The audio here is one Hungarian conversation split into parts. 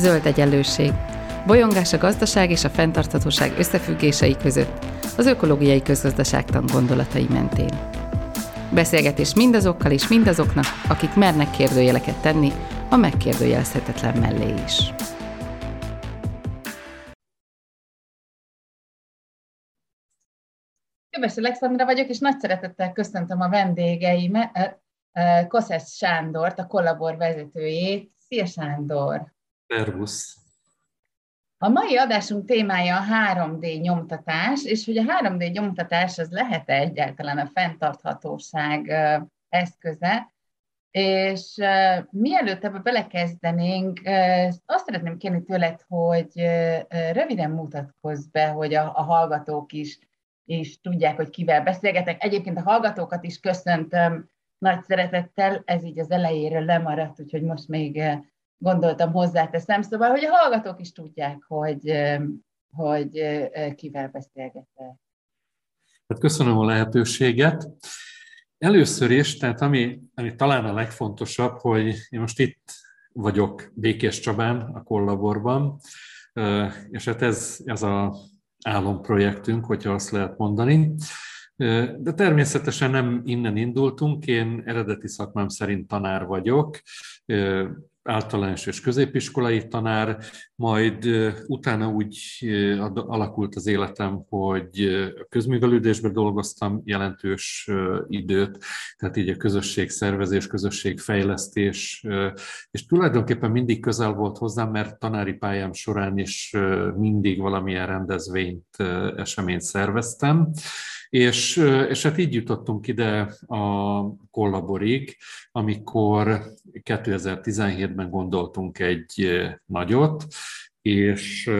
Zöld egyenlőség. Bolyongás a gazdaság és a fenntarthatóság összefüggései között, az ökológiai közgazdaságtan gondolatai mentén. Beszélgetés mindazokkal és mindazoknak, akik mernek kérdőjeleket tenni a megkérdőjelezhetetlen mellé is. Köves Alexandra vagyok, és nagy szeretettel köszöntöm a vendégeimet, Koszesz Sándort, a Kollabor vezetőjét. Szia Sándor! Szervusz! A mai adásunk témája a 3D nyomtatás, és hogy a 3D nyomtatás az lehet-e egyáltalán a fenntarthatóság eszköze, és mielőtt ebbe belekezdenénk, azt szeretném kérni tőled, hogy röviden mutatkozz be, hogy a, a hallgatók is, is tudják, hogy kivel beszélgetek. Egyébként a hallgatókat is köszöntöm nagy szeretettel, ez így az elejéről lemaradt, úgyhogy most még gondoltam hozzáteszem, szóval, hogy a hallgatók is tudják, hogy, hogy kivel beszélgetek. Hát köszönöm a lehetőséget. Először is, tehát ami, ami talán a legfontosabb, hogy én most itt vagyok Békés Csabán, a Kollaborban, és hát ez, ez a álomprojektünk, hogyha azt lehet mondani. De természetesen nem innen indultunk, én eredeti szakmám szerint tanár vagyok, általános és középiskolai tanár, majd utána úgy alakult az életem, hogy a közművelődésbe dolgoztam jelentős időt, tehát így a közösségszervezés, közösségfejlesztés, és tulajdonképpen mindig közel volt hozzám, mert tanári pályám során is mindig valamilyen rendezvényt, eseményt szerveztem. És, és hát így jutottunk ide a kollaborig, amikor 2017-ben gondoltunk egy nagyot, és,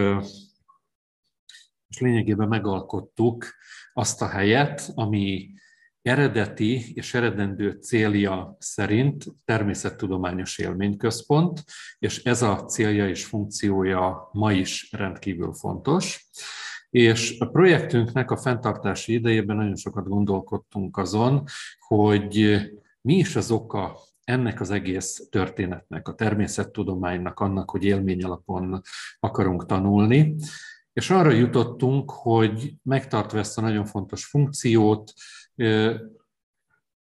és lényegében megalkottuk azt a helyet, ami eredeti és eredendő célja szerint természettudományos élményközpont, és ez a célja és funkciója ma is rendkívül fontos. És a projektünknek a fenntartási idejében nagyon sokat gondolkodtunk azon, hogy mi is az oka ennek az egész történetnek, a természettudománynak, annak, hogy élmény alapon akarunk tanulni. És arra jutottunk, hogy megtartva ezt a nagyon fontos funkciót,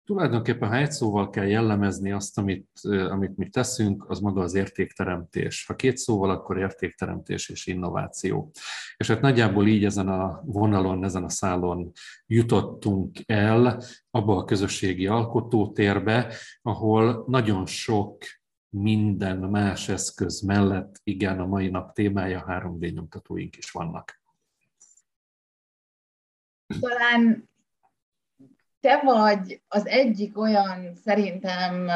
Tulajdonképpen, ha egy szóval kell jellemezni azt, amit, amit mi teszünk, az maga az értékteremtés. Ha két szóval, akkor értékteremtés és innováció. És hát nagyjából így ezen a vonalon, ezen a szálon jutottunk el abba a közösségi alkotótérbe, ahol nagyon sok minden más eszköz mellett, igen, a mai nap témája 3D nyomtatóink is vannak. Talán te vagy az egyik olyan szerintem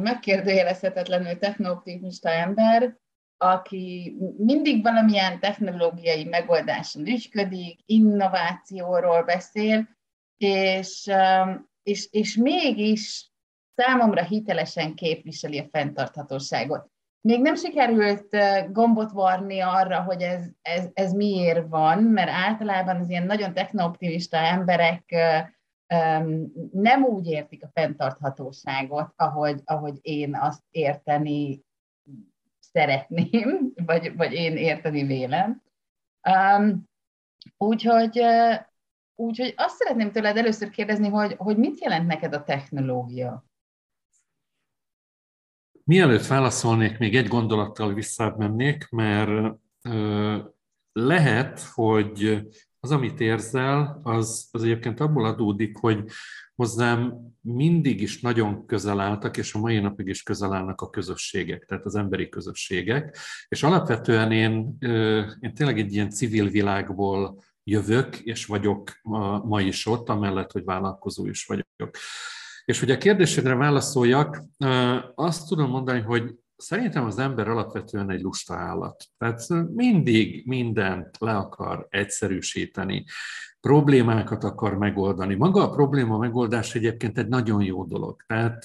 megkérdőjelezhetetlenül technooptimista ember, aki mindig valamilyen technológiai megoldáson ügyködik, innovációról beszél, és, és, és mégis számomra hitelesen képviseli a fenntarthatóságot. Még nem sikerült gombot varni arra, hogy ez, ez, ez miért van, mert általában az ilyen nagyon technooptimista emberek nem úgy értik a fenntarthatóságot, ahogy, ahogy én azt érteni szeretném, vagy, vagy én érteni vélem. Um, úgyhogy, úgyhogy azt szeretném tőled először kérdezni, hogy, hogy mit jelent neked a technológia? Mielőtt válaszolnék, még egy gondolattal visszamennék, mert lehet, hogy az, amit érzel, az, az egyébként abból adódik, hogy hozzám mindig is nagyon közel álltak, és a mai napig is közel állnak a közösségek, tehát az emberi közösségek. És alapvetően én, én tényleg egy ilyen civil világból jövök, és vagyok ma is ott, amellett, hogy vállalkozó is vagyok. És hogy a kérdésedre válaszoljak, azt tudom mondani, hogy Szerintem az ember alapvetően egy lusta állat. Tehát mindig mindent le akar egyszerűsíteni problémákat akar megoldani. Maga a probléma megoldás egyébként egy nagyon jó dolog. Tehát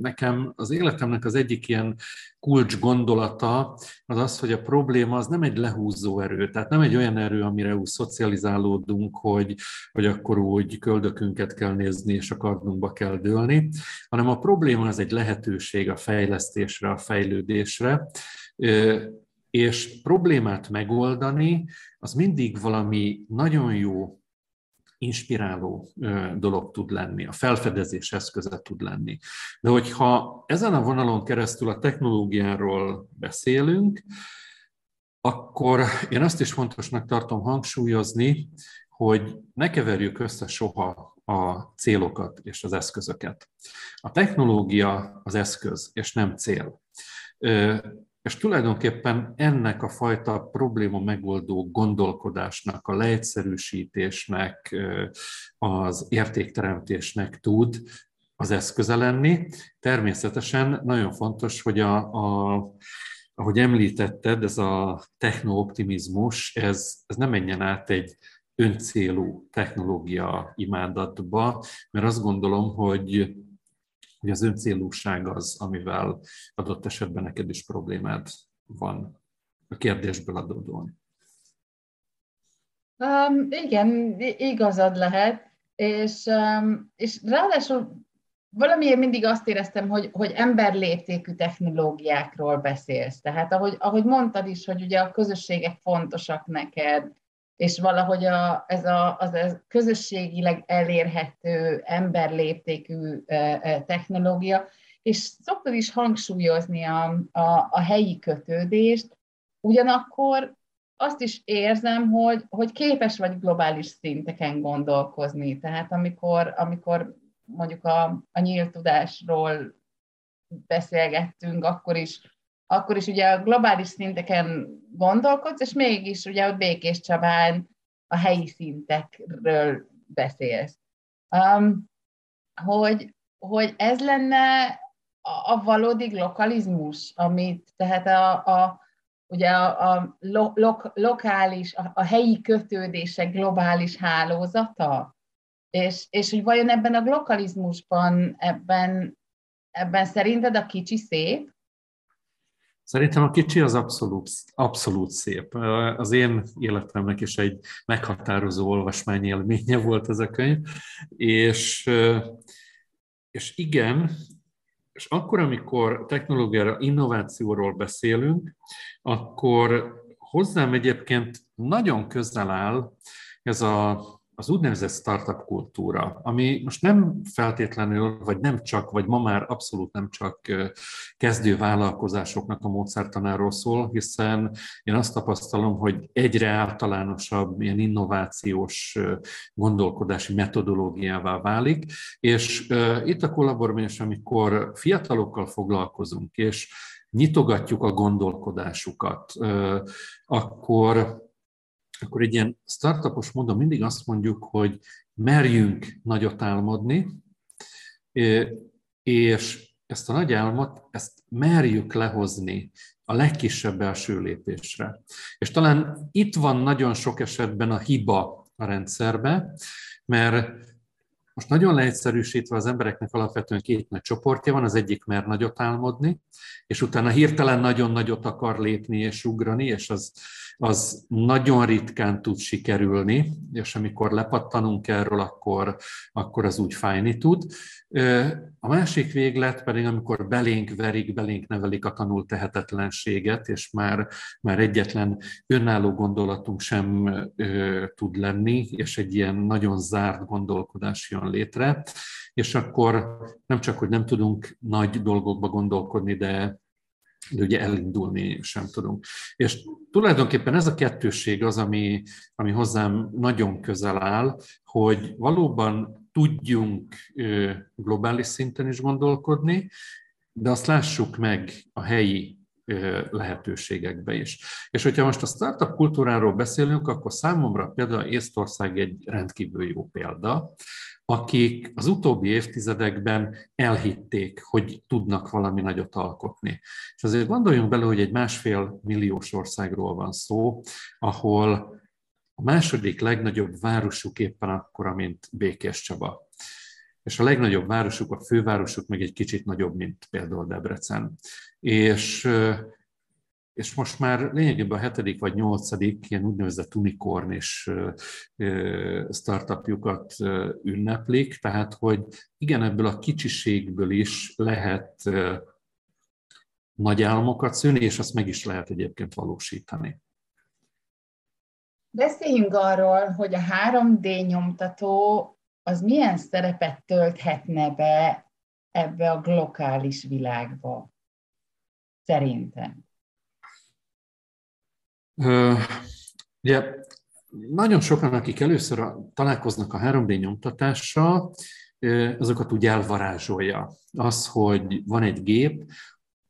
nekem az életemnek az egyik ilyen kulcs gondolata az az, hogy a probléma az nem egy lehúzó erő, tehát nem egy olyan erő, amire úgy szocializálódunk, hogy, hogy akkor úgy köldökünket kell nézni, és a kardunkba kell dőlni, hanem a probléma az egy lehetőség a fejlesztésre, a fejlődésre, És problémát megoldani, az mindig valami nagyon jó inspiráló dolog tud lenni, a felfedezés eszköze tud lenni. De hogyha ezen a vonalon keresztül a technológiáról beszélünk, akkor én azt is fontosnak tartom hangsúlyozni, hogy ne keverjük össze soha a célokat és az eszközöket. A technológia az eszköz, és nem cél. És tulajdonképpen ennek a fajta probléma megoldó gondolkodásnak, a leegyszerűsítésnek, az értékteremtésnek tud az eszköze lenni. Természetesen nagyon fontos, hogy a, a ahogy említetted, ez a technooptimizmus, ez, ez nem menjen át egy öncélú technológia imádatba, mert azt gondolom, hogy hogy az öncélúság az, amivel adott esetben neked is problémád van a kérdésből adódóan. Um, igen, igazad lehet, és, um, és ráadásul valamiért mindig azt éreztem, hogy, hogy emberléptékű technológiákról beszélsz. Tehát ahogy, ahogy mondtad is, hogy ugye a közösségek fontosak neked, és valahogy a, ez a, az a közösségileg elérhető, emberléptékű technológia, és szoktad is hangsúlyozni a, a, a helyi kötődést, ugyanakkor azt is érzem, hogy, hogy képes vagy globális szinteken gondolkozni. Tehát amikor, amikor mondjuk a, a nyílt tudásról beszélgettünk, akkor is akkor is ugye a globális szinteken gondolkodsz, és mégis ugye ott Békés Csabán a helyi szintekről beszélsz. Um, hogy, hogy ez lenne a, a valódi lokalizmus, amit, tehát a, a ugye a, a lo, lo, lokális, a, a helyi kötődések globális hálózata, és, és hogy vajon ebben a lokalizmusban, ebben, ebben szerinted a kicsi szép, Szerintem a kicsi az abszolút, abszolút szép. Az én életemnek is egy meghatározó olvasmányélménye volt ez a könyv, és, és igen, és akkor, amikor technológiára, innovációról beszélünk, akkor hozzám egyébként nagyon közel áll ez a az úgynevezett startup kultúra, ami most nem feltétlenül, vagy nem csak, vagy ma már abszolút nem csak kezdő vállalkozásoknak a módszertanáról szól, hiszen én azt tapasztalom, hogy egyre általánosabb ilyen innovációs gondolkodási metodológiává válik, és itt a kollabormányos, amikor fiatalokkal foglalkozunk, és nyitogatjuk a gondolkodásukat, akkor akkor egy ilyen startupos módon mindig azt mondjuk, hogy merjünk nagyot álmodni, és ezt a nagy álmot, ezt merjük lehozni a legkisebb első lépésre. És talán itt van nagyon sok esetben a hiba a rendszerbe, mert most nagyon leegyszerűsítve az embereknek alapvetően két nagy csoportja van, az egyik mer nagyot álmodni, és utána hirtelen nagyon nagyot akar lépni és ugrani, és az, az nagyon ritkán tud sikerülni, és amikor lepattanunk erről, akkor, akkor az úgy fájni tud. A másik véglet pedig, amikor belénk verik, belénk nevelik a tanult tehetetlenséget, és már, már egyetlen önálló gondolatunk sem ö, tud lenni, és egy ilyen nagyon zárt gondolkodás jön létre, és akkor nem csak, hogy nem tudunk nagy dolgokba gondolkodni, de de ugye elindulni sem tudunk. És tulajdonképpen ez a kettősség az, ami, ami hozzám nagyon közel áll, hogy valóban tudjunk globális szinten is gondolkodni, de azt lássuk meg a helyi lehetőségekbe is. És hogyha most a startup kultúráról beszélünk, akkor számomra például Észtország egy rendkívül jó példa, akik az utóbbi évtizedekben elhitték, hogy tudnak valami nagyot alkotni. És azért gondoljunk bele, hogy egy másfél milliós országról van szó, ahol a második legnagyobb városuk éppen akkora, mint Békés Csaba. És a legnagyobb városuk, a fővárosuk meg egy kicsit nagyobb, mint például Debrecen. És és most már lényegében a hetedik vagy nyolcadik ilyen úgynevezett unicorn és startupjukat ünneplik, tehát hogy igen, ebből a kicsiségből is lehet nagy álmokat szülni, és azt meg is lehet egyébként valósítani. Beszéljünk arról, hogy a 3D nyomtató az milyen szerepet tölthetne be ebbe a glokális világba, szerintem. Ugye nagyon sokan, akik először találkoznak a 3D nyomtatással, azokat úgy elvarázsolja. Az, hogy van egy gép,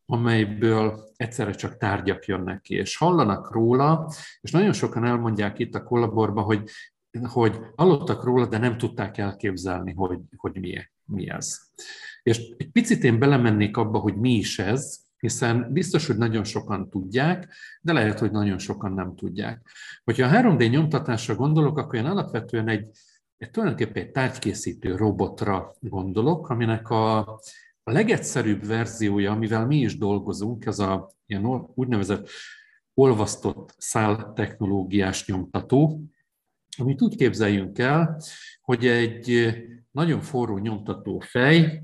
amelyből egyszerre csak tárgyak jönnek ki, és hallanak róla, és nagyon sokan elmondják itt a kollaborban, hogy, hogy hallottak róla, de nem tudták elképzelni, hogy, hogy mi, mi ez. És egy picit én belemennék abba, hogy mi is ez, hiszen biztos, hogy nagyon sokan tudják, de lehet, hogy nagyon sokan nem tudják. Hogyha a 3D nyomtatásra gondolok, akkor én alapvetően egy, egy tulajdonképpen egy tárgykészítő robotra gondolok, aminek a, a legegyszerűbb verziója, amivel mi is dolgozunk, ez a ilyen úgynevezett olvasztott szál technológiás nyomtató, amit úgy képzeljünk el, hogy egy nagyon forró nyomtató fej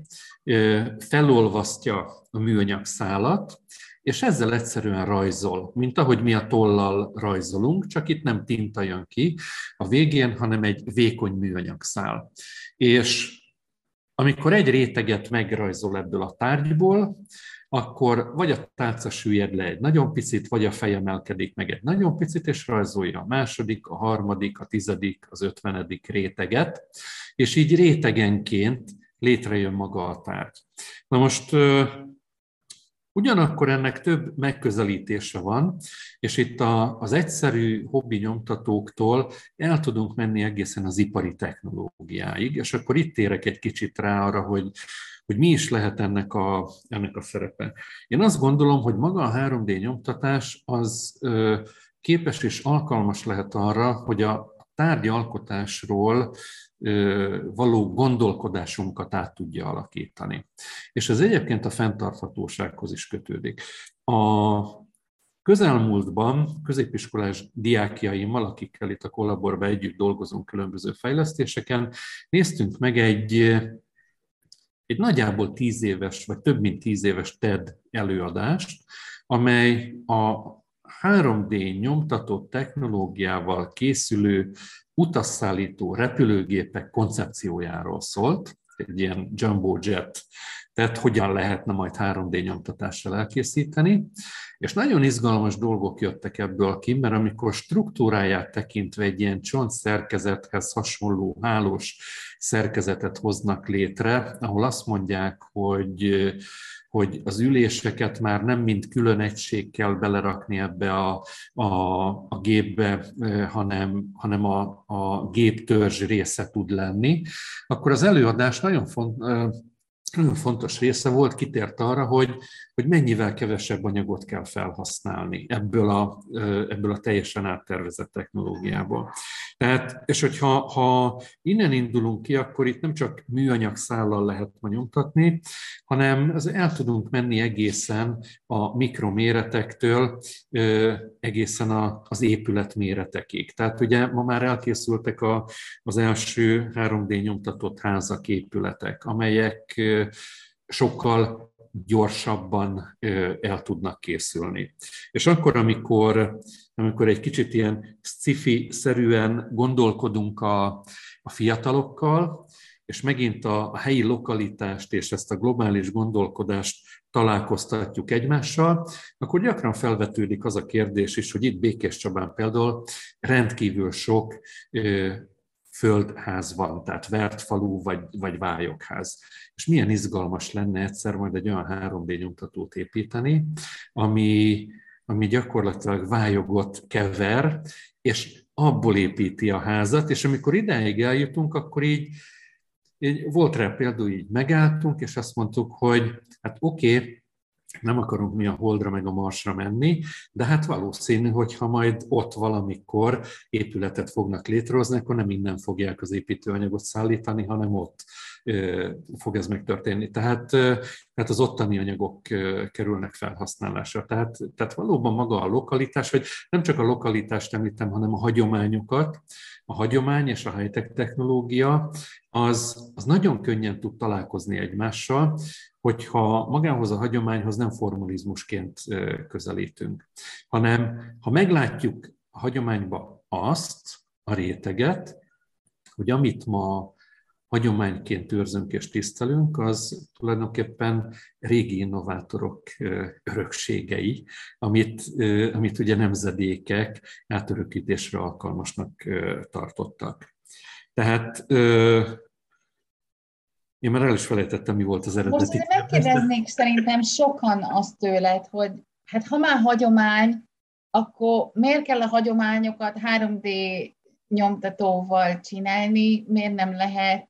felolvasztja a műanyag szálat, és ezzel egyszerűen rajzol, mint ahogy mi a tollal rajzolunk, csak itt nem tinta jön ki a végén, hanem egy vékony műanyag szál. És amikor egy réteget megrajzol ebből a tárgyból, akkor vagy a tálca süllyed le egy nagyon picit, vagy a fej emelkedik meg egy nagyon picit, és rajzolja a második, a harmadik, a tizedik, az ötvenedik réteget, és így rétegenként létrejön maga a tárgy. Na most Ugyanakkor ennek több megközelítése van, és itt a, az egyszerű hobbi nyomtatóktól el tudunk menni egészen az ipari technológiáig, és akkor itt térek egy kicsit rá arra, hogy, hogy mi is lehet ennek a, ennek a szerepe. Én azt gondolom, hogy maga a 3D nyomtatás az képes és alkalmas lehet arra, hogy a tárgyi alkotásról való gondolkodásunkat át tudja alakítani. És ez egyébként a fenntarthatósághoz is kötődik. A közelmúltban középiskolás diákjaimmal, akikkel itt a kollaborban együtt dolgozunk különböző fejlesztéseken, néztünk meg egy, egy nagyjából tíz éves, vagy több mint tíz éves TED előadást, amely a 3D nyomtatott technológiával készülő utasszállító repülőgépek koncepciójáról szólt, egy ilyen jumbo jet, tehát hogyan lehetne majd 3D nyomtatással elkészíteni, és nagyon izgalmas dolgok jöttek ebből ki, mert amikor struktúráját tekintve egy ilyen csont szerkezethez hasonló hálós szerkezetet hoznak létre, ahol azt mondják, hogy hogy az üléseket már nem mint külön egység kell belerakni ebbe a, a, a gépbe, hanem, hanem a, a gép törzs része tud lenni, akkor az előadás nagyon font, nagyon fontos része volt, kitért arra, hogy, hogy mennyivel kevesebb anyagot kell felhasználni ebből a, ebből a teljesen áttervezett technológiából. Tehát, és hogyha ha innen indulunk ki, akkor itt nem csak műanyag szállal lehet nyomtatni, hanem el tudunk menni egészen a mikroméretektől egészen az épület méretekig. Tehát ugye ma már elkészültek a, az első 3D nyomtatott házak, épületek, amelyek sokkal gyorsabban el tudnak készülni. És akkor, amikor, amikor egy kicsit ilyen sci-fi-szerűen gondolkodunk a, a fiatalokkal, és megint a, a helyi lokalitást és ezt a globális gondolkodást találkoztatjuk egymással, akkor gyakran felvetődik az a kérdés is, hogy itt Békés Csabán például rendkívül sok földház van, tehát vert falu vagy, vagy vályokház. És milyen izgalmas lenne egyszer majd egy olyan 3D nyomtatót építeni, ami, ami gyakorlatilag vályogot kever, és abból építi a házat, és amikor idáig eljutunk, akkor így, így volt rá például, így megálltunk, és azt mondtuk, hogy hát oké, okay, nem akarunk mi a Holdra meg a Marsra menni, de hát valószínű, hogy ha majd ott valamikor épületet fognak létrehozni, akkor nem innen fogják az építőanyagot szállítani, hanem ott fog ez megtörténni. Tehát, tehát az ottani anyagok kerülnek felhasználásra. Tehát, tehát valóban maga a lokalitás, vagy nem csak a lokalitást említem, hanem a hagyományokat, a hagyomány és a high-tech technológia, az, az nagyon könnyen tud találkozni egymással, hogyha magához a hagyományhoz nem formalizmusként közelítünk, hanem ha meglátjuk a hagyományba azt, a réteget, hogy amit ma hagyományként őrzünk és tisztelünk, az tulajdonképpen régi innovátorok örökségei, amit, amit ugye nemzedékek átörökítésre alkalmasnak tartottak. Tehát én már el is felejtettem, mi volt az eredeti. Most megkérdeznék szerintem sokan azt tőled, hogy hát ha már hagyomány, akkor miért kell a hagyományokat 3D nyomtatóval csinálni, miért nem lehet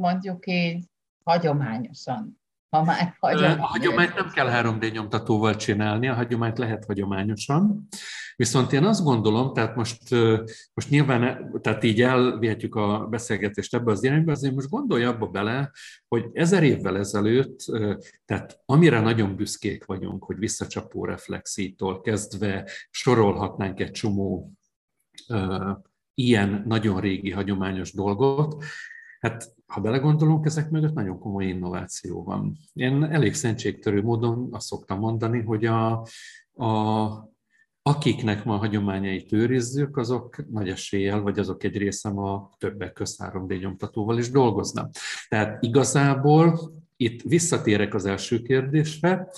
mondjuk így hagyományosan ha már hagyomány. A hagyományt nem kell 3D nyomtatóval csinálni, a hagyományt lehet hagyományosan. Viszont én azt gondolom, tehát most, most nyilván, tehát így elvihetjük a beszélgetést ebbe az irányba, azért most gondolja abba bele, hogy ezer évvel ezelőtt, tehát amire nagyon büszkék vagyunk, hogy visszacsapó reflexítól kezdve sorolhatnánk egy csomó ilyen nagyon régi hagyományos dolgot, Hát, ha belegondolunk, ezek mögött nagyon komoly innováció van. Én elég szentségtörő módon azt szoktam mondani, hogy a, a, akiknek a hagyományait őrizzük, azok nagy eséllyel, vagy azok egy része a többek köz 3D nyomtatóval is dolgoznak. Tehát igazából itt visszatérek az első kérdésre,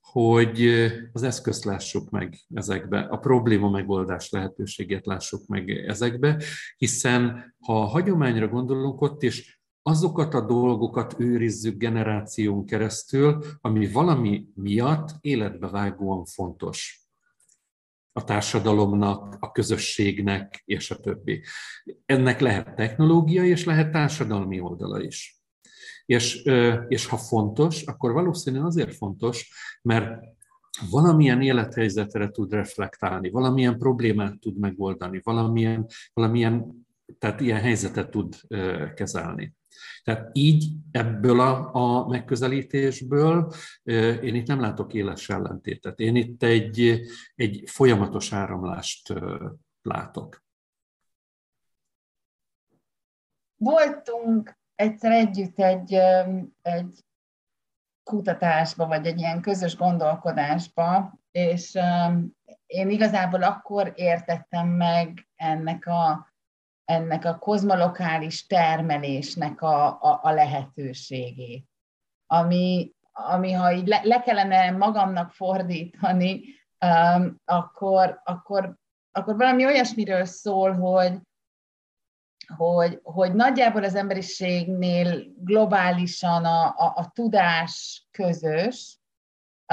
hogy az eszközt lássuk meg ezekbe, a probléma megoldás lehetőségét lássuk meg ezekbe, hiszen ha a hagyományra gondolunk, ott is azokat a dolgokat őrizzük generáción keresztül, ami valami miatt életbe vágóan fontos a társadalomnak, a közösségnek, és a többi. Ennek lehet technológia, és lehet társadalmi oldala is. És, és ha fontos, akkor valószínűleg azért fontos, mert valamilyen élethelyzetre tud reflektálni, valamilyen problémát tud megoldani, valamilyen, valamilyen tehát ilyen helyzetet tud kezelni. Tehát így ebből a, a megközelítésből én itt nem látok éles ellentétet. Én itt egy, egy folyamatos áramlást látok. Voltunk egyszer együtt egy, egy kutatásba, vagy egy ilyen közös gondolkodásba, és én igazából akkor értettem meg ennek a, ennek a kozmolokális termelésnek a, a, a lehetőségét, ami, ami ha így le, le kellene magamnak fordítani, um, akkor, akkor, akkor valami olyasmiről szól, hogy, hogy, hogy nagyjából az emberiségnél globálisan a, a, a tudás közös,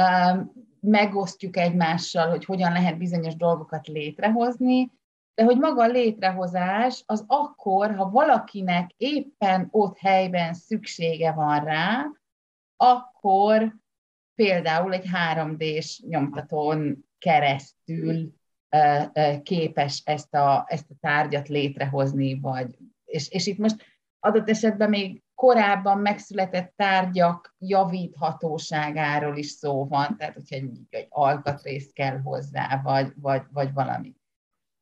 um, megosztjuk egymással, hogy hogyan lehet bizonyos dolgokat létrehozni, de hogy maga a létrehozás az akkor, ha valakinek éppen ott helyben szüksége van rá, akkor például egy 3D-s nyomtatón keresztül képes ezt a, ezt a tárgyat létrehozni, vagy, és, és itt most adott esetben még korábban megszületett tárgyak javíthatóságáról is szó van, tehát hogyha egy, egy alkatrész kell hozzá, vagy, vagy, vagy valami.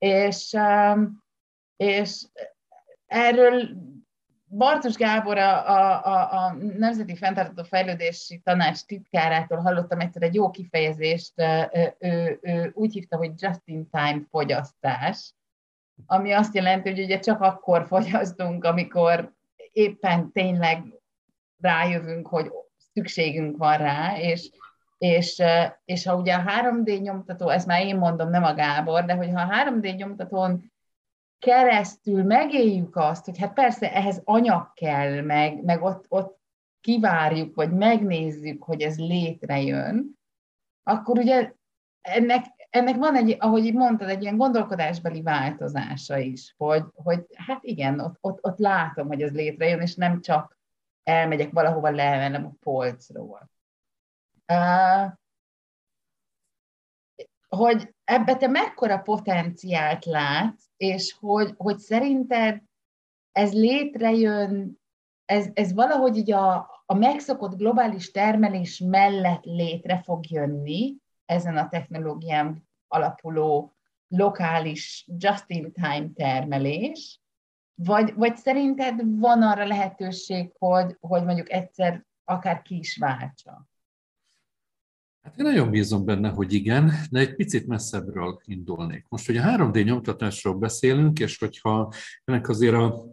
És, és erről Bartos Gábor, a, a, a Nemzeti Fentartató Fejlődési Tanács titkárától hallottam egyszer egy jó kifejezést, ő, ő úgy hívta, hogy just-in-time fogyasztás, ami azt jelenti, hogy ugye csak akkor fogyasztunk, amikor éppen tényleg rájövünk, hogy szükségünk van rá, és, és, és ha ugye a 3D nyomtató, ezt már én mondom, nem a Gábor, de hogyha a 3D nyomtatón keresztül megéljük azt, hogy hát persze ehhez anyag kell, meg, meg ott, ott kivárjuk, vagy megnézzük, hogy ez létrejön, akkor ugye ennek, ennek van egy, ahogy mondtad, egy ilyen gondolkodásbeli változása is, hogy, hogy hát igen, ott, ott, ott látom, hogy ez létrejön, és nem csak elmegyek valahova leemelem a polcról. Hogy ebbe te mekkora potenciált látsz, és hogy, hogy szerinted ez létrejön ez, ez valahogy így a, a megszokott globális termelés mellett létre fog jönni ezen a technológián alapuló lokális just-in-time termelés, vagy, vagy szerinted van arra lehetőség, hogy, hogy mondjuk egyszer akár ki is váltsa? Hát én nagyon bízom benne, hogy igen, de egy picit messzebbről indulnék. Most, hogy a 3D nyomtatásról beszélünk, és hogyha ennek azért a,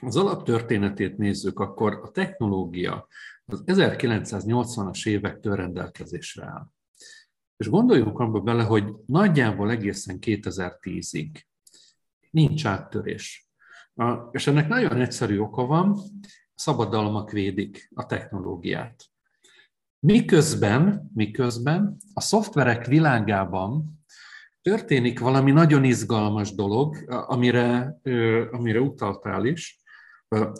az alaptörténetét nézzük, akkor a technológia az 1980-as évektől rendelkezésre áll. És gondoljunk abba bele, hogy nagyjából egészen 2010-ig nincs áttörés. És ennek nagyon egyszerű oka van, szabadalmak védik a technológiát. Miközben, miközben a szoftverek világában történik valami nagyon izgalmas dolog, amire, amire utaltál is.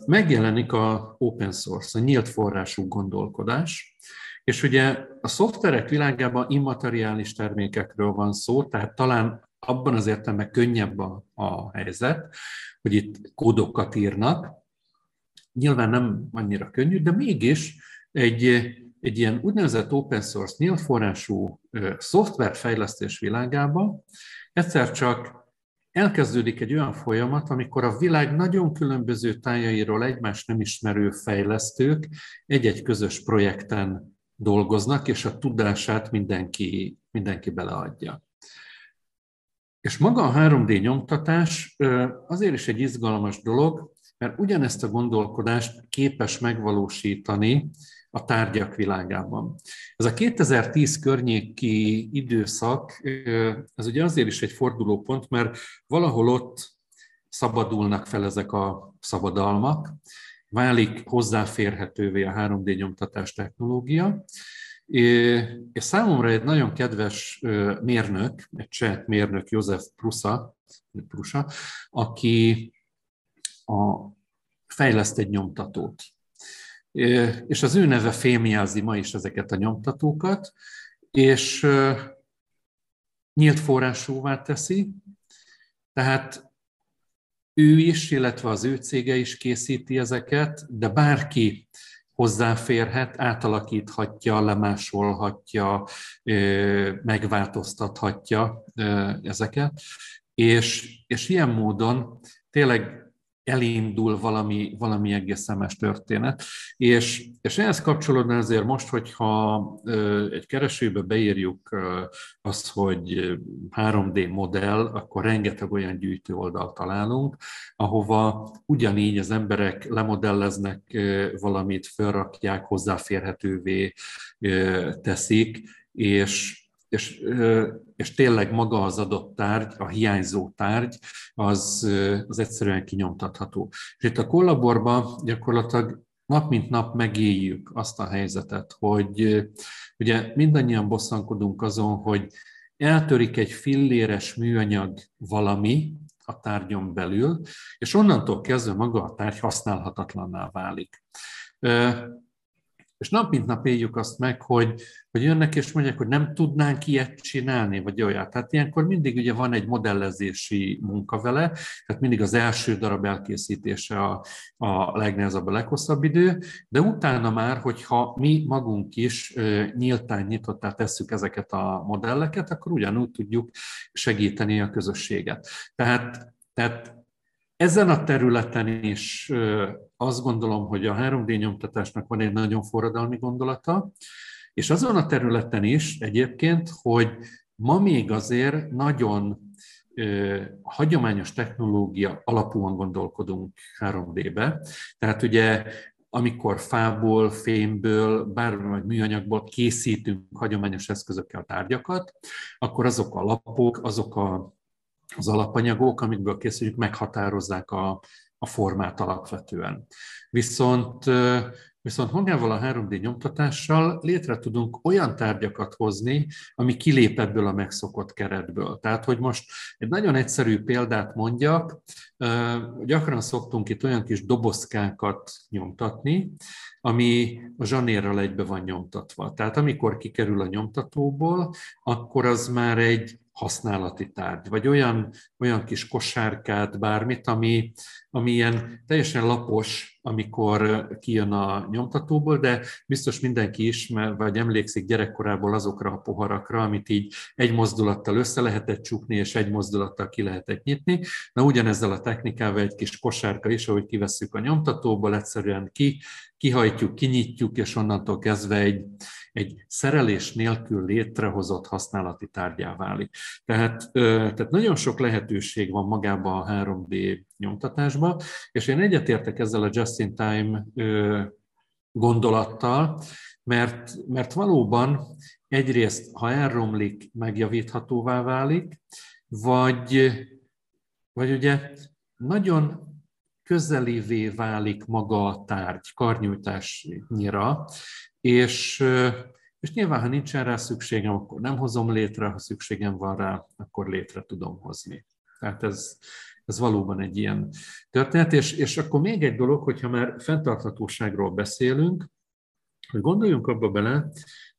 Megjelenik a open source, a nyílt forrású gondolkodás, és ugye a szoftverek világában immateriális termékekről van szó, tehát talán abban az értelemben könnyebb a, a helyzet, hogy itt kódokat írnak. Nyilván nem annyira könnyű, de mégis egy, egy ilyen úgynevezett open source nyílt forrású szoftverfejlesztés világában egyszer csak elkezdődik egy olyan folyamat, amikor a világ nagyon különböző tájairól egymást nem ismerő fejlesztők egy-egy közös projekten dolgoznak, és a tudását mindenki, mindenki beleadja. És maga a 3D nyomtatás azért is egy izgalmas dolog, mert ugyanezt a gondolkodást képes megvalósítani a tárgyak világában. Ez a 2010 környéki időszak, ez ugye azért is egy fordulópont, mert valahol ott szabadulnak fel ezek a szabadalmak, válik hozzáférhetővé a 3D nyomtatás technológia, és számomra egy nagyon kedves mérnök, egy cseh mérnök, József Prusa, Prusa aki a, fejleszt egy nyomtatót. És az ő neve fémjelzi ma is ezeket a nyomtatókat, és nyílt forrásúvá teszi, tehát ő is, illetve az ő cége is készíti ezeket, de bárki hozzáférhet, átalakíthatja, lemásolhatja, megváltoztathatja ezeket, és, és ilyen módon tényleg elindul valami, valami egészen más történet. És, és ehhez kapcsolódna azért most, hogyha egy keresőbe beírjuk azt, hogy 3D modell, akkor rengeteg olyan gyűjtő oldalt találunk, ahova ugyanígy az emberek lemodelleznek valamit, felrakják, hozzáférhetővé teszik, és, és, és tényleg maga az adott tárgy, a hiányzó tárgy, az, az egyszerűen kinyomtatható. És itt a kollaborban gyakorlatilag nap mint nap megéljük azt a helyzetet, hogy ugye mindannyian bosszankodunk azon, hogy eltörik egy filléres műanyag valami a tárgyon belül, és onnantól kezdve maga a tárgy használhatatlanná válik. És nap mint nap éljük azt meg, hogy, hogy jönnek és mondják, hogy nem tudnánk ilyet csinálni, vagy olyat. Tehát ilyenkor mindig ugye van egy modellezési munka vele, tehát mindig az első darab elkészítése a, a legnehezebb, a leghosszabb idő, de utána már, hogyha mi magunk is nyíltán nyitottá tesszük ezeket a modelleket, akkor ugyanúgy tudjuk segíteni a közösséget. Tehát, tehát ezen a területen is azt gondolom, hogy a 3D nyomtatásnak van egy nagyon forradalmi gondolata, és azon a területen is egyébként, hogy ma még azért nagyon hagyományos technológia alapúan gondolkodunk 3D-be. Tehát ugye amikor fából, fémből, bármi vagy műanyagból készítünk hagyományos eszközökkel tárgyakat, akkor azok a lapok, azok a az alapanyagok, amikből készüljük, meghatározzák a, a formát alapvetően. Viszont, viszont magával a 3D nyomtatással létre tudunk olyan tárgyakat hozni, ami kilép ebből a megszokott keretből. Tehát, hogy most egy nagyon egyszerű példát mondjak, gyakran szoktunk itt olyan kis dobozkákat nyomtatni, ami a zsanérral egybe van nyomtatva. Tehát amikor kikerül a nyomtatóból, akkor az már egy használati tárgy, vagy olyan, olyan kis kosárkát, bármit, ami, ami ilyen teljesen lapos, amikor kijön a nyomtatóból, de biztos mindenki ismer, vagy emlékszik gyerekkorából azokra a poharakra, amit így egy mozdulattal össze lehetett csukni, és egy mozdulattal ki lehetett nyitni. Na ugyanezzel a technikával egy kis kosárka is, ahogy kivesszük a nyomtatóból, egyszerűen ki, kihajtjuk, kinyitjuk, és onnantól kezdve egy, egy szerelés nélkül létrehozott használati tárgyá válik. Tehát, tehát nagyon sok lehetőség van magában a 3D nyomtatásban, és én egyetértek ezzel a just-in-time gondolattal, mert, mert valóban egyrészt, ha elromlik, megjavíthatóvá válik, vagy, vagy ugye nagyon közelévé válik maga a tárgy karnyújtásnyira, és, és nyilván, ha nincsen rá szükségem, akkor nem hozom létre, ha szükségem van rá, akkor létre tudom hozni. Tehát ez, ez valóban egy ilyen történet. És, és akkor még egy dolog, hogyha már fenntarthatóságról beszélünk, hogy gondoljunk abba bele,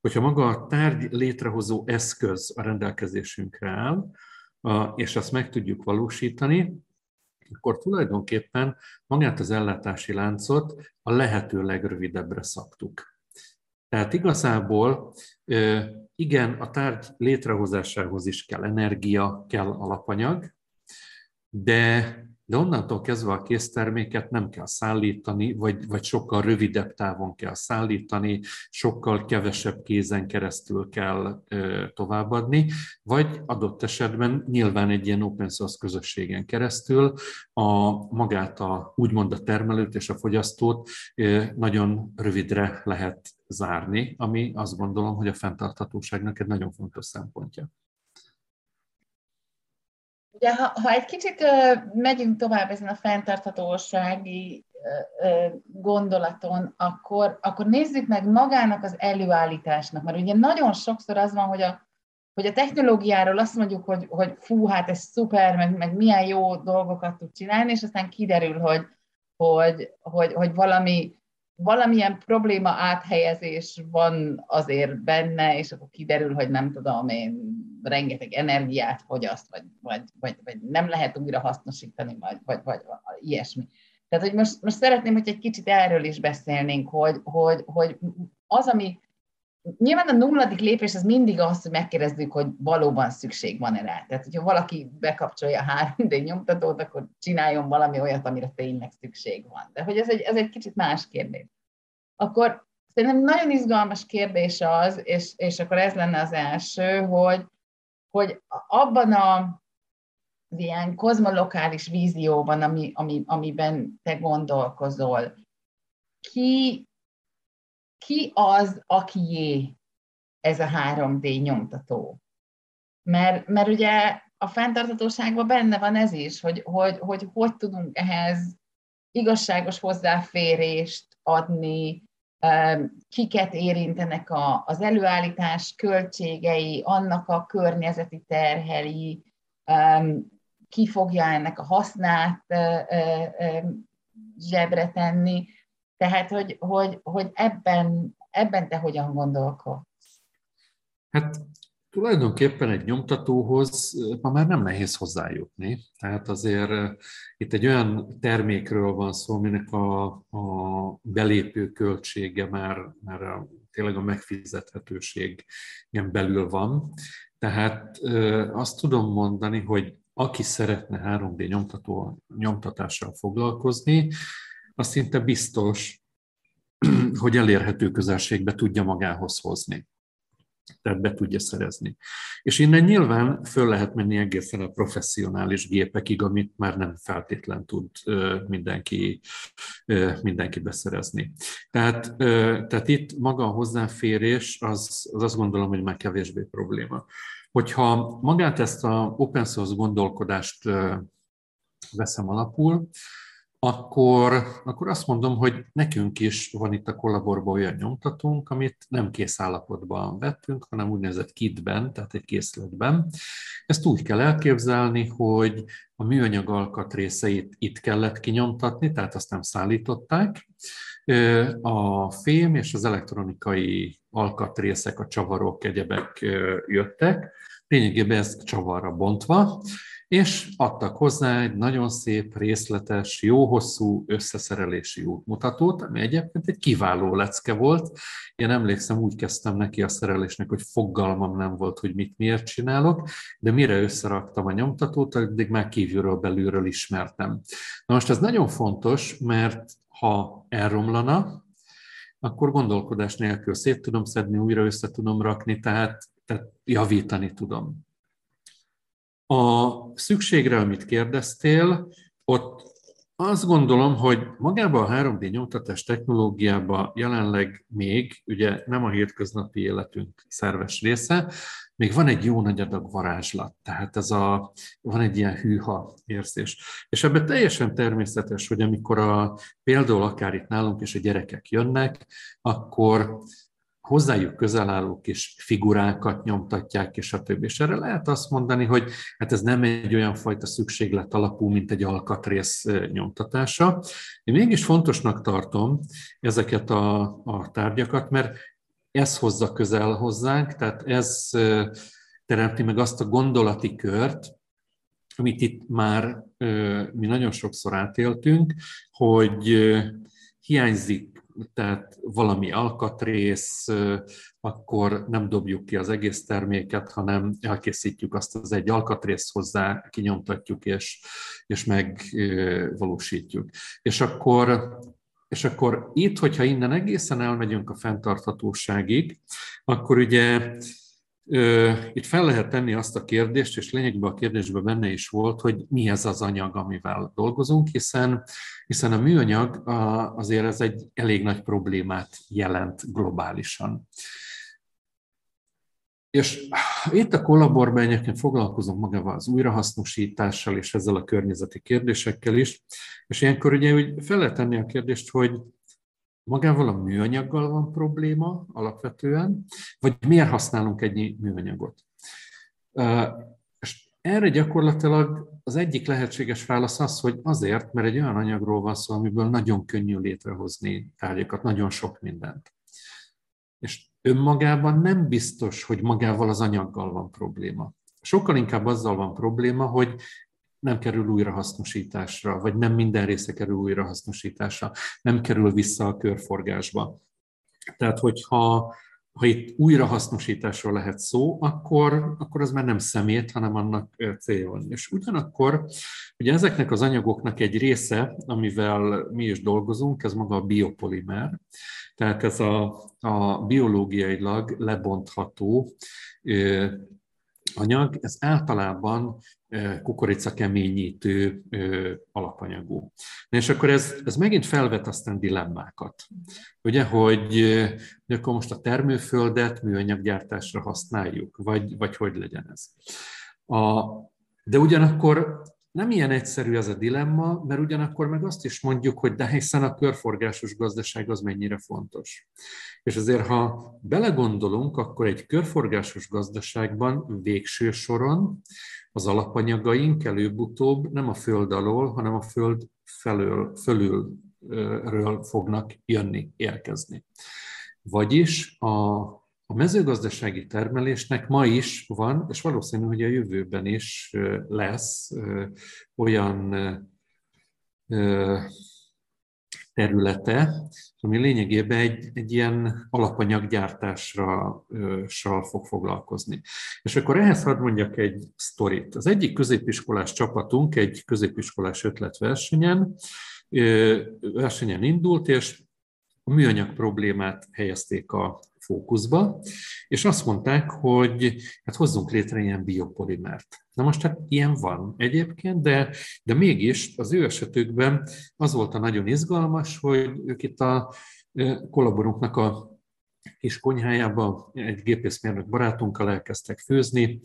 hogyha maga a tárgy létrehozó eszköz a rendelkezésünkre áll, és azt meg tudjuk valósítani, akkor tulajdonképpen magát az ellátási láncot a lehető legrövidebbre szabtuk. Tehát igazából igen, a tárgy létrehozásához is kell energia, kell alapanyag, de, de onnantól kezdve a készterméket nem kell szállítani, vagy, vagy sokkal rövidebb távon kell szállítani, sokkal kevesebb kézen keresztül kell ö, továbbadni, vagy adott esetben nyilván egy ilyen open source közösségen keresztül a magát a úgymond a termelőt és a fogyasztót ö, nagyon rövidre lehet zárni, ami azt gondolom, hogy a fenntarthatóságnak egy nagyon fontos szempontja. Ugye, ha, ha egy kicsit uh, megyünk tovább ezen a fenntarthatósági uh, gondolaton, akkor, akkor nézzük meg magának az előállításnak, mert ugye nagyon sokszor az van, hogy a, hogy a technológiáról azt mondjuk, hogy, hogy fú, hát ez szuper, meg, meg milyen jó dolgokat tud csinálni, és aztán kiderül, hogy, hogy, hogy, hogy valami valamilyen probléma áthelyezés van azért benne, és akkor kiderül, hogy nem tudom én, rengeteg energiát fogyaszt, vagy, vagy, vagy, vagy nem lehet újra hasznosítani, vagy, vagy, vagy ilyesmi. Tehát, hogy most, most szeretném, hogy egy kicsit erről is beszélnénk, hogy, hogy, hogy az, ami Nyilván a nulladik lépés az mindig az, hogy megkérdezzük, hogy valóban szükség van-e rá. Tehát, hogyha valaki bekapcsolja a 3D nyomtatót, akkor csináljon valami olyat, amire tényleg szükség van. De hogy ez egy, ez egy kicsit más kérdés. Akkor szerintem nagyon izgalmas kérdés az, és, és akkor ez lenne az első, hogy, hogy abban a az ilyen kozmolokális vízióban, ami, ami, amiben te gondolkozol, ki ki az, akié ez a 3D nyomtató? Mert, mert ugye a fenntartatóságban benne van ez is, hogy hogy, hogy hogy tudunk ehhez igazságos hozzáférést adni, kiket érintenek a, az előállítás költségei, annak a környezeti terheli, ki fogja ennek a hasznát zsebre tenni. Tehát, hogy, hogy, hogy ebben, ebben te hogyan gondolkodsz? Hát tulajdonképpen egy nyomtatóhoz ma már nem nehéz hozzájutni. Tehát azért itt egy olyan termékről van szó, aminek a, a belépő költsége már, már a, tényleg a megfizethetőségen belül van. Tehát azt tudom mondani, hogy aki szeretne 3D nyomtató, nyomtatással foglalkozni, az szinte biztos, hogy elérhető közelségbe tudja magához hozni. Tehát be tudja szerezni. És innen nyilván föl lehet menni egészen a professzionális gépekig, amit már nem feltétlen tud mindenki, mindenki beszerezni. Tehát, tehát itt maga a hozzáférés, az, az azt gondolom, hogy már kevésbé probléma. Hogyha magát ezt a open source gondolkodást veszem alapul, akkor, akkor azt mondom, hogy nekünk is van itt a kollaborban olyan nyomtatónk, amit nem kész állapotban vettünk, hanem úgynevezett kitben, tehát egy készletben. Ezt úgy kell elképzelni, hogy a műanyag alkatrészeit itt kellett kinyomtatni, tehát azt nem szállították, A fém és az elektronikai alkatrészek, a csavarok, egyebek jöttek, lényegében ezt csavarra bontva, és adtak hozzá egy nagyon szép, részletes, jó hosszú összeszerelési útmutatót, ami egyébként egy kiváló lecke volt. Én emlékszem, úgy kezdtem neki a szerelésnek, hogy fogalmam nem volt, hogy mit miért csinálok, de mire összeraktam a nyomtatót, addig már kívülről belülről ismertem. Na most ez nagyon fontos, mert ha elromlana, akkor gondolkodás nélkül szét tudom szedni, újra össze tudom rakni, tehát, tehát javítani tudom. A szükségre, amit kérdeztél, ott azt gondolom, hogy magában a 3D nyomtatás technológiában jelenleg még, ugye nem a hétköznapi életünk szerves része, még van egy jó nagy adag varázslat, tehát ez a, van egy ilyen hűha érzés. És ebben teljesen természetes, hogy amikor a, például akár itt nálunk és a gyerekek jönnek, akkor hozzájuk közel álló kis figurákat nyomtatják, és a többi. És erre lehet azt mondani, hogy hát ez nem egy olyan fajta szükséglet alapú, mint egy alkatrész nyomtatása. Én mégis fontosnak tartom ezeket a, a tárgyakat, mert ez hozza közel hozzánk, tehát ez teremti meg azt a gondolati kört, amit itt már mi nagyon sokszor átéltünk, hogy hiányzik tehát valami alkatrész, akkor nem dobjuk ki az egész terméket, hanem elkészítjük azt az egy alkatrészt hozzá, kinyomtatjuk és, és megvalósítjuk. És akkor és akkor itt, hogyha innen egészen elmegyünk a fenntarthatóságig, akkor ugye itt fel lehet tenni azt a kérdést, és lényegben a kérdésben benne is volt, hogy mi ez az anyag, amivel dolgozunk, hiszen, hiszen a műanyag azért ez egy elég nagy problémát jelent globálisan. És itt a kollaborban egyébként foglalkozunk magával az újrahasznosítással és ezzel a környezeti kérdésekkel is, és ilyenkor ugye fel lehet tenni a kérdést, hogy magával a műanyaggal van probléma alapvetően, vagy miért használunk ennyi műanyagot? És erre gyakorlatilag az egyik lehetséges válasz az, hogy azért, mert egy olyan anyagról van szó, amiből nagyon könnyű létrehozni tárgyakat, nagyon sok mindent. És önmagában nem biztos, hogy magával az anyaggal van probléma. Sokkal inkább azzal van probléma, hogy nem kerül újrahasznosításra, vagy nem minden része kerül újrahasznosításra, nem kerül vissza a körforgásba. Tehát, hogyha ha itt újrahasznosításról lehet szó, akkor, akkor az már nem szemét, hanem annak célja van. És ugyanakkor ugye ezeknek az anyagoknak egy része, amivel mi is dolgozunk, ez maga a biopolimer, tehát ez a, a biológiailag lebontható anyag, ez általában kukoricakeményítő alapanyagú. Na és akkor ez, ez megint felvet aztán dilemmákat. Ugye, hogy, hogy akkor most a termőföldet műanyaggyártásra használjuk, vagy, vagy hogy legyen ez. A, de ugyanakkor nem ilyen egyszerű ez a dilemma, mert ugyanakkor meg azt is mondjuk, hogy de hiszen a körforgásos gazdaság az mennyire fontos. És azért, ha belegondolunk, akkor egy körforgásos gazdaságban végső soron az alapanyagaink előbb-utóbb nem a föld alól, hanem a föld felől, fölülről fognak jönni, érkezni. Vagyis a a mezőgazdasági termelésnek ma is van, és valószínű, hogy a jövőben is lesz olyan területe, ami lényegében egy, egy ilyen alapanyaggyártásra fog foglalkozni. És akkor ehhez hadd mondjak egy sztorit. Az egyik középiskolás csapatunk egy középiskolás ötletversenyen, versenyen indult, és a műanyag problémát helyezték a fókuszba, és azt mondták, hogy hát hozzunk létre ilyen biopolimert. Na most hát ilyen van egyébként, de, de mégis az ő esetükben az volt a nagyon izgalmas, hogy ők itt a kollaborunknak a kis konyhájába egy gépészmérnök barátunkkal elkezdtek főzni,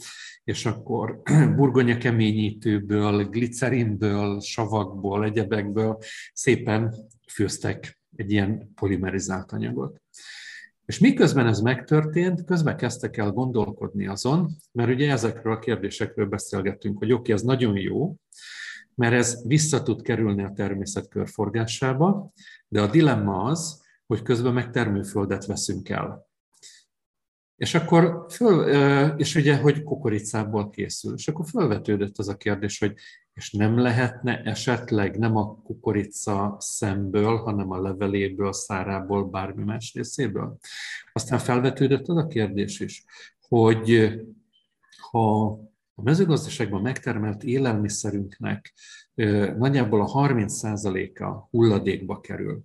és akkor burgonya keményítőből, glicerinből, savakból, egyebekből szépen főztek egy ilyen polimerizált anyagot. És miközben ez megtörtént, közben kezdtek el gondolkodni azon, mert ugye ezekről a kérdésekről beszélgettünk, hogy oké, okay, ez nagyon jó, mert ez vissza tud kerülni a természet körforgásába, de a dilemma az, hogy közben meg termőföldet veszünk el. És akkor föl, és ugye, hogy kukoricából készül. És akkor felvetődött az a kérdés, hogy és nem lehetne esetleg nem a kukorica szemből, hanem a leveléből, szárából, bármi más részéből. Aztán felvetődött az a kérdés is, hogy ha a mezőgazdaságban megtermelt élelmiszerünknek nagyjából a 30%-a hulladékba kerül,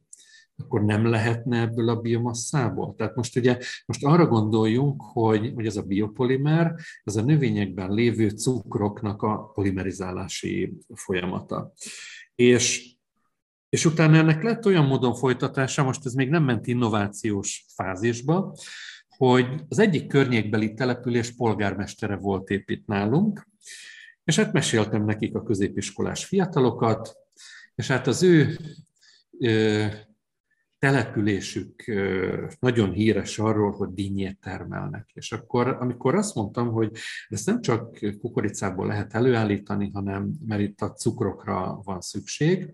akkor nem lehetne ebből a biomasszából? Tehát most ugye most arra gondoljunk, hogy, hogy ez a biopolimer, ez a növényekben lévő cukroknak a polimerizálási folyamata. És és utána ennek lett olyan módon folytatása, most ez még nem ment innovációs fázisba, hogy az egyik környékbeli település polgármestere volt épp nálunk, és hát meséltem nekik a középiskolás fiatalokat, és hát az ő településük nagyon híres arról, hogy dinnyét termelnek. És akkor, amikor azt mondtam, hogy ezt nem csak kukoricából lehet előállítani, hanem mert itt a cukrokra van szükség,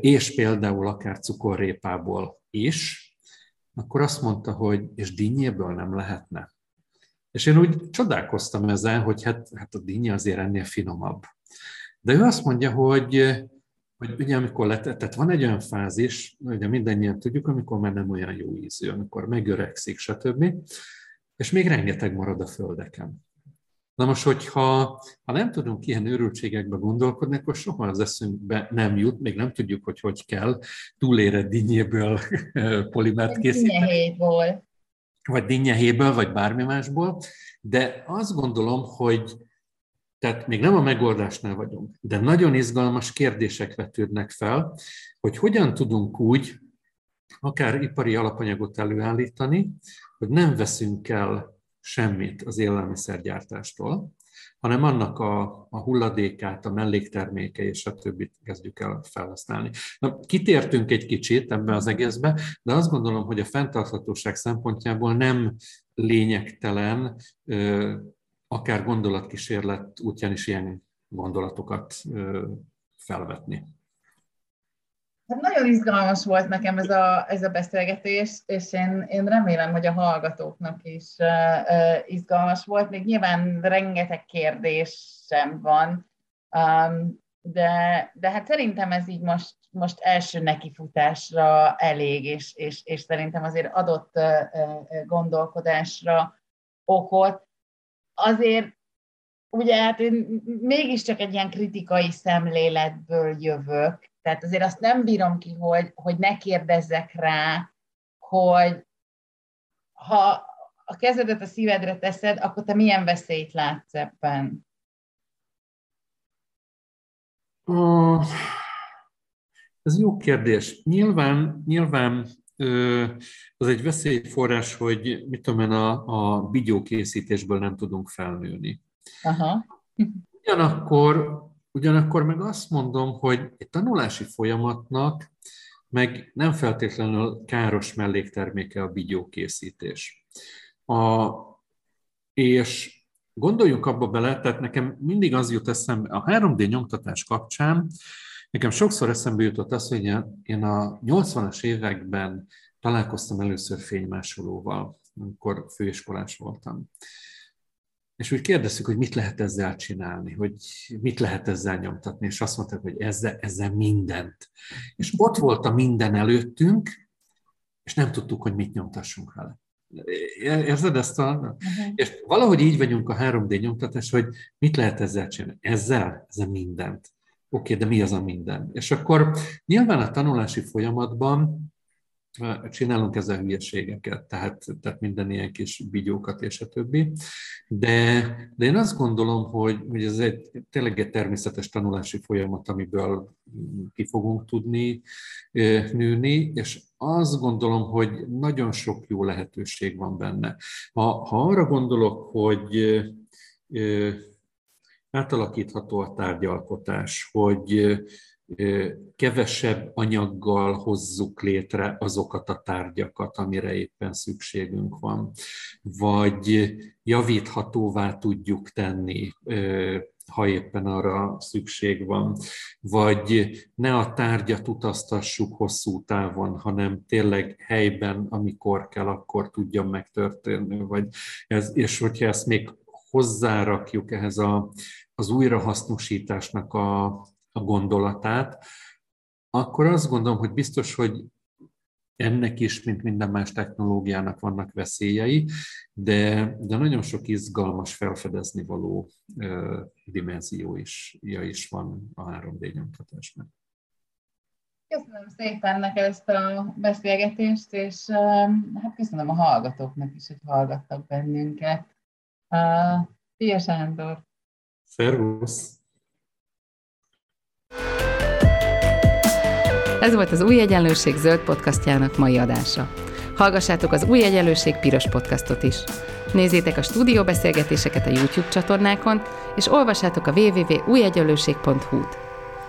és például akár cukorrépából is, akkor azt mondta, hogy és dinnyéből nem lehetne. És én úgy csodálkoztam ezen, hogy hát, hát a dinnye azért ennél finomabb. De ő azt mondja, hogy hogy ugye amikor letett, tehát van egy olyan fázis, ugye mindannyian tudjuk, amikor már nem olyan jó ízű, amikor megöregszik, stb. És még rengeteg marad a földeken. Na most, hogyha ha nem tudunk ilyen őrültségekbe gondolkodni, akkor soha az eszünkbe nem jut, még nem tudjuk, hogy hogy kell túlére dinnyéből polimert készíteni. Dinnyehéjból. Vagy dinnyehéből, vagy bármi másból. De azt gondolom, hogy tehát még nem a megoldásnál vagyunk, de nagyon izgalmas kérdések vetődnek fel, hogy hogyan tudunk úgy akár ipari alapanyagot előállítani, hogy nem veszünk el semmit az élelmiszergyártástól, hanem annak a, a hulladékát, a mellékterméke és a többit kezdjük el felhasználni. Na, kitértünk egy kicsit ebbe az egészbe, de azt gondolom, hogy a fenntarthatóság szempontjából nem lényegtelen akár gondolatkísérlet útján is ilyen gondolatokat felvetni. Hát nagyon izgalmas volt nekem ez a, ez a beszélgetés, és én, én remélem, hogy a hallgatóknak is uh, izgalmas volt. Még nyilván rengeteg kérdésem van, um, de, de hát szerintem ez így most, most első nekifutásra elég, és, és, és szerintem azért adott uh, gondolkodásra okot azért ugye hát én mégiscsak egy ilyen kritikai szemléletből jövök, tehát azért azt nem bírom ki, hogy, hogy ne kérdezzek rá, hogy ha a kezedet a szívedre teszed, akkor te milyen veszélyt látsz ebben? Ez jó kérdés. Nyilván, nyilván az egy veszélyforrás, hogy mit tudom én, a, a videókészítésből nem tudunk felnőni. Aha. Ugyanakkor, ugyanakkor meg azt mondom, hogy egy tanulási folyamatnak meg nem feltétlenül káros mellékterméke a videókészítés. A, és gondoljunk abba bele, tehát nekem mindig az jut eszembe, a 3D nyomtatás kapcsán Nekem sokszor eszembe jutott az, hogy én a 80-as években találkoztam először fénymásolóval, amikor főiskolás voltam. És úgy kérdeztük, hogy mit lehet ezzel csinálni, hogy mit lehet ezzel nyomtatni, és azt mondták, hogy ezzel, ezzel mindent. És ott volt a minden előttünk, és nem tudtuk, hogy mit nyomtassunk vele. Érzed ezt a... Uh-huh. És valahogy így vagyunk a 3D nyomtatás, hogy mit lehet ezzel csinálni. Ezzel? Ezzel mindent. Oké, okay, de mi az a minden? És akkor nyilván a tanulási folyamatban csinálunk ezzel hülyeségeket, tehát, tehát minden ilyen kis bigyókat és a többi. De, de én azt gondolom, hogy, hogy ez egy tényleg egy természetes tanulási folyamat, amiből ki fogunk tudni nőni, és azt gondolom, hogy nagyon sok jó lehetőség van benne. Ha, ha arra gondolok, hogy átalakítható a tárgyalkotás, hogy kevesebb anyaggal hozzuk létre azokat a tárgyakat, amire éppen szükségünk van, vagy javíthatóvá tudjuk tenni ha éppen arra szükség van, vagy ne a tárgyat utaztassuk hosszú távon, hanem tényleg helyben, amikor kell, akkor tudjon megtörténni. Vagy ez, és hogyha ezt még hozzárakjuk ehhez a, az újrahasznosításnak a, a gondolatát, akkor azt gondolom, hogy biztos, hogy ennek is, mint minden más technológiának vannak veszélyei, de, de nagyon sok izgalmas felfedezni való uh, dimenzió is, ja is van a 3D nyomtatásban. Köszönöm szépen neked ezt a beszélgetést, és hát köszönöm a hallgatóknak is, hogy hallgattak bennünket. Uh, Szia Sándor! Szervusz! Ez volt az Új Egyenlőség zöld podcastjának mai adása. Hallgassátok az Új Egyenlőség piros podcastot is. Nézzétek a stúdióbeszélgetéseket a YouTube csatornákon, és olvassátok a www.újegyenlőség.hu-t.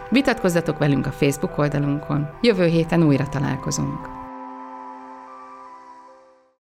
Vitatkozzatok velünk a Facebook oldalunkon. Jövő héten újra találkozunk.